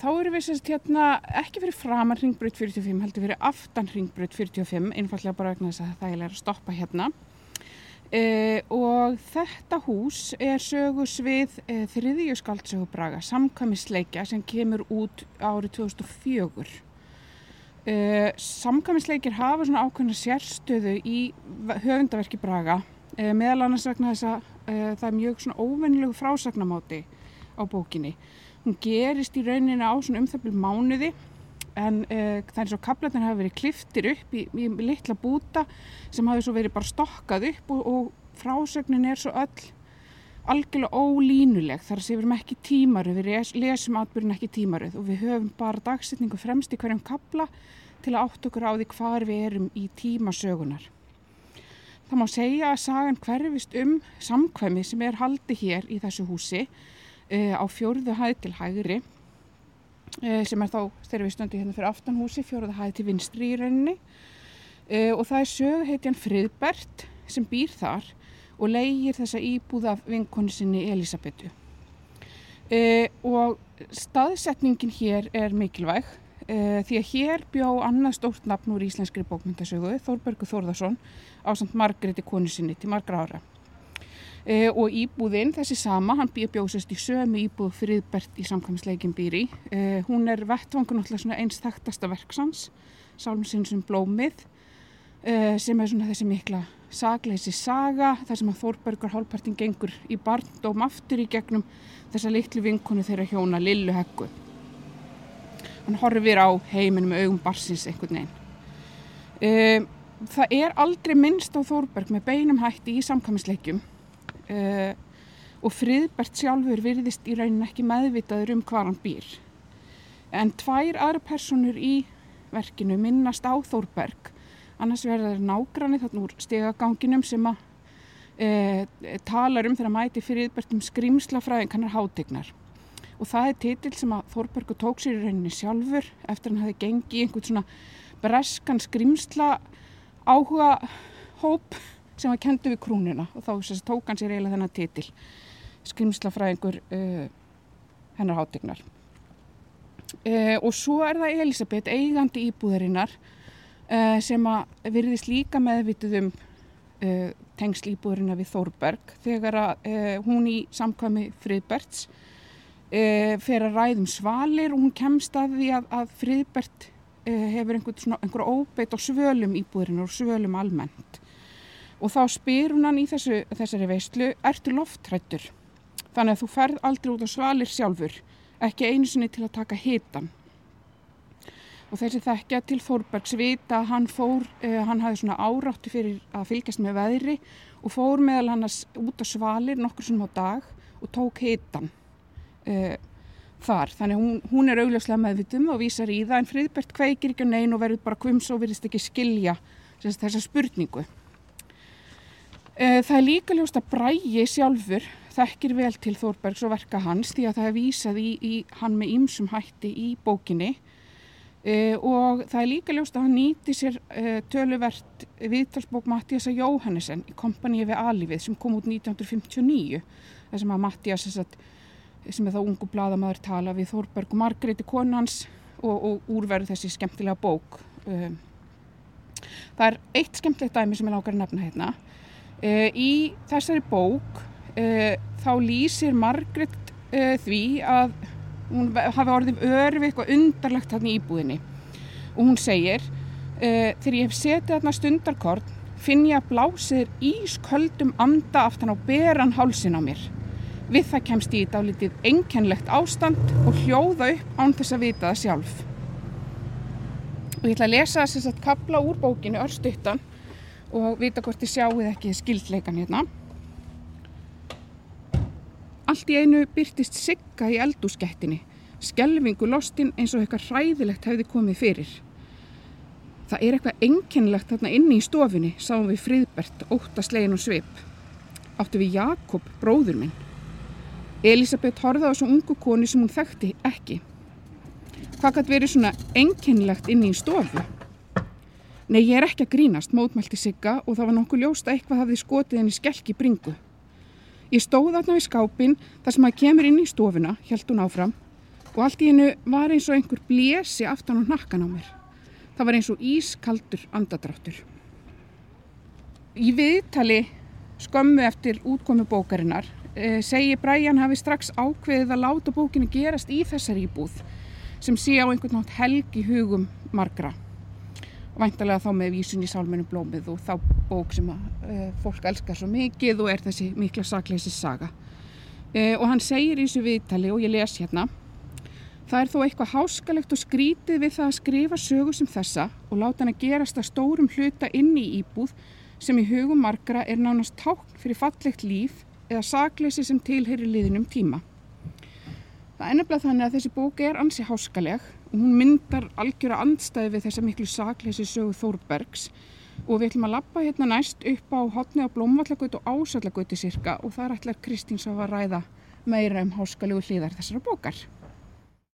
þá erum við sérst hérna ekki fyrir framan ringbröð 45, heldur fyrir aftan ringbröð 45, einfallega bara vegna þess að það er að stoppa hérna. Uh, og þetta hús er sögusvið uh, þriðju skaldsögu Braga, samkvæmisleikja sem kemur út árið 2004. Uh, samkvæmisleikir hafa svona ákveðna sérstöðu í höfundaverki Braga, meðal annars vegna þess að það er mjög svona óvennilegu frásagnamáti á bókinni hún gerist í rauninni á svona umþöfnum mánuði en uh, það er svo kaplarnir hafa verið kliftir upp í, í litla búta sem hafi svo verið bara stokkað upp og, og frásögnin er svo öll algjörlega ólínuleg þar sem við erum ekki tímaruð, við lesum atbyrjun ekki tímaruð og við höfum bara dagsetningu fremst í hverjum kapla til að átt okkur á því hvar við erum í tímasögunar. Það má segja að sagan hverfist um samkvæmi sem er haldi hér í þessu húsi á fjórðu hæð til hægri uh, sem er þá þegar við stöndum hérna fyrir aftanhúsi fjórðu hæð til vinstri í rauninni. Uh, og það er sög heitjan Friðbert sem býr þar og leigir þessa íbúða af vinkonu sinni Elisabetu og staðsetningin hér er mikilvæg því að hér bjá annað stórt nafn úr íslenskri bókmyndasögu Þórbergur Þórðarsson á samt Margreti konu sinni til margra ára e, og íbúðinn þessi sama, hann bjóðsast í sömu íbúð friðbert í samkvæmsleikin býri e, hún er vettvangun eins þekktasta verksans Sálmsinsum blómið e, sem er svona þessi mikla sagleysi saga þar sem að Þórbergur hálfpartin gengur í barndóm aftur í gegnum þessa litlu vinkonu þeirra hjóna Lillu Heggu. Hann horfir á heiminn með augum barsins einhvern veginn. Það er aldrei minnst á Þórberg með beinum hætti í samkvæmisleikjum uh, og Friðbert sjálfur virðist í raunin ekki meðvitaður um hvað hann býr. En tvær aðra personur í verkinu minnast á Þórberg, annars verður nágranni þarna úr stegaganginum sem að uh, talar um þegar mæti Friðbert um skrimslafræðing hann er hátegnar. Og það er titill sem að Þórbergur tók sér í rauninni sjálfur eftir hann hafi gengið einhvern svona breskan skrimsla áhuga hóp sem var kentu við krúnuna og þá sérst, tók hann sér eiginlega þennan titil skrimslafræðingur uh, hennar hátegnar uh, og svo er það Elisabeth eigandi íbúðarinnar uh, sem að virðist líka meðvitið um tengsl íbúðarinnar við Þórberg þegar að hún í samkvæmi Friðberts fer að ræðum svalir og hún kemst að því að, að Friðbert hefur einhver, einhver óbeitt á svölum íbúðarinnar og svölum almennt og þá spyr hún hann í þessu, þessari veistlu, ertu loftrættur? Þannig að þú ferð aldrei út á svalir sjálfur, ekki einu sinni til að taka hitan. Og þessi þekkja til Þórbergs vita hann fór, uh, hann hafði svona áráttu fyrir að fylgjast með veðri og fór meðal hann út á svalir nokkur sem á dag og tók hitan uh, þar. Þannig hún, hún er augljóslega meðvitum og vísar í það en Friðbert kveikir ekki á neyn og verður bara hvums og verðist ekki skilja þessa spurningu. Eh, það er líka ljóst að Bræi sjálfur þekkir vel til Þórbergs og verka hans því að það er vísað í, í hann með ýmsum hætti í bókinni. Uh, og það er líka ljóst að hann nýti sér uh, töluvert viðtalsbók Mattíasa Jóhannesen í kompaníi við Alífið sem kom út 1959 þar sem að Mattías sem er þá ungu bladamæður tala við Þórberg og Margreði konans og, og úrverðu þessi skemmtilega bók. Uh, það er eitt skemmtilegt dæmi sem ég lákar að nefna hérna í þessari bók uh, þá lýsir Margret uh, því að hún hafi orðið örfi eitthvað undarlegt hann í íbúðinni. Og hún segir þegar ég hef setið þarna stundarkort finn ég að blásir ísköldum anda aftan á beran hálsin á mér. Við það kemst ég í dálítið enkenlegt ástand og hljóða upp án þess að vita það sjálf. Og ég ætla að lesa þess að kapla úr bókinu örstuttan og vita hvort þið sjáuð ekki skildleikan hérna. Allt í einu byrtist sigga í eldúskettinni, skelvingu lostinn eins og eitthvað hræðilegt hefði komið fyrir. Það er eitthvað enkenlegt þarna inni í stofinni, sáum við Friðbert, óttaslegin og svip. Áttu við Jakob, bróður minn. Elisabeth horfaði á svo ungu koni sem hún þekkti ekki. Hvað gæti verið svona enkenlegt inni í stofu? Nei, ég er ekki að grínast, mótmælti Sigga og það var nokkuð ljóst að eitthvað hafði skotið henni skelk í bringu. Ég stóð aðná í skápin þar sem að kemur inn í stofuna, held hún áfram. og allt í hennu var eins og einhver blési aftan á nakkan á mér. Það var eins og ískaldur andadráttur. Í viðtali skömmu eftir útkomi bókarinnar eh, segir Brian hafi strax ákveðið að láta bókinu gerast í þessar íbúð sem sé á einhvern nátt helg í hugum margra. Væntalega þá með vísun í sálmennu blómið og þá bók sem að, uh, fólk elskar svo mikið og er þessi mikla sakleysi saga. Uh, og hann segir í þessu viðtali og ég les hérna Það er þó eitthvað háskalegt og skrítið við það að skrifa sögu sem þessa og láta hann að gerast að stórum hluta inn í íbúð sem í hugum margra er nánast tákn fyrir fallegt líf eða sakleysi sem tilheyri liðinum tíma. Það nefnilega þannig að þessi bók er ansi háskaleg hún myndar algjöra andstæði við þessa miklu sakleysi sögu Þórbergs og við ætlum að lappa hérna næst upp á hotni á Blómvallagötu og Ásallagötu cirka og þar ætlar Kristín svo að ræða meira um háskalegu hlýðar þessara bókar.